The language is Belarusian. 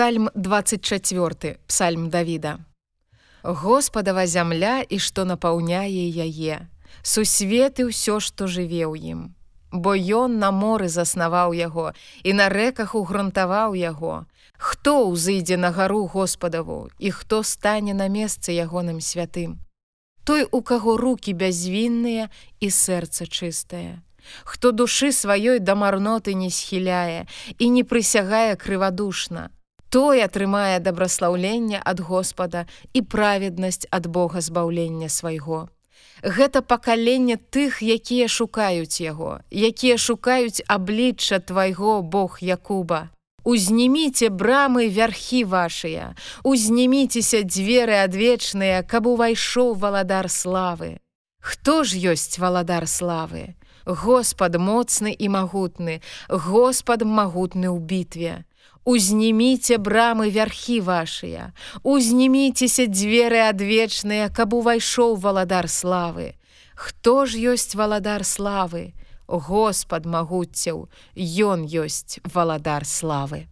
Псальм 24 Псальм Давіда. Господава зямля і што напаўняе яе, сусветы ўсё, што жыве ў ім. Бо ён на моры заснаваў яго і на рэках угрунтаваў яго. Хто ўзыдзе на гару Господаву і хто стане на месцы ягоным святым. Той, у каго руки бязвінныя і сэрца чыстае. Хто душы сваёй да марноты не схіляе і не прысягае крывадушна, той атрымае дабраслаўленне ад Господа і праведнасць ад Бога збаўлення свайго. Гэта пакаленне тых, якія шукаюць яго, якія шукаюць аблічча твайго Бог Якуба. Узніміце брамы вярхі вашыя, Узніміцеся дзверы адвечныя, каб увайшоў валадар славы. Хто ж ёсць валадар славы? Господ моцны і магутны, Господ магутны ў бітве. Узніміце брамы вярхі вашыя, Узніміцеся дзверы адвечныя, каб увайшоў валадар славы. Хто ж ёсць валадар славы? Господ магуццяў, Ён ёсць валадар славы.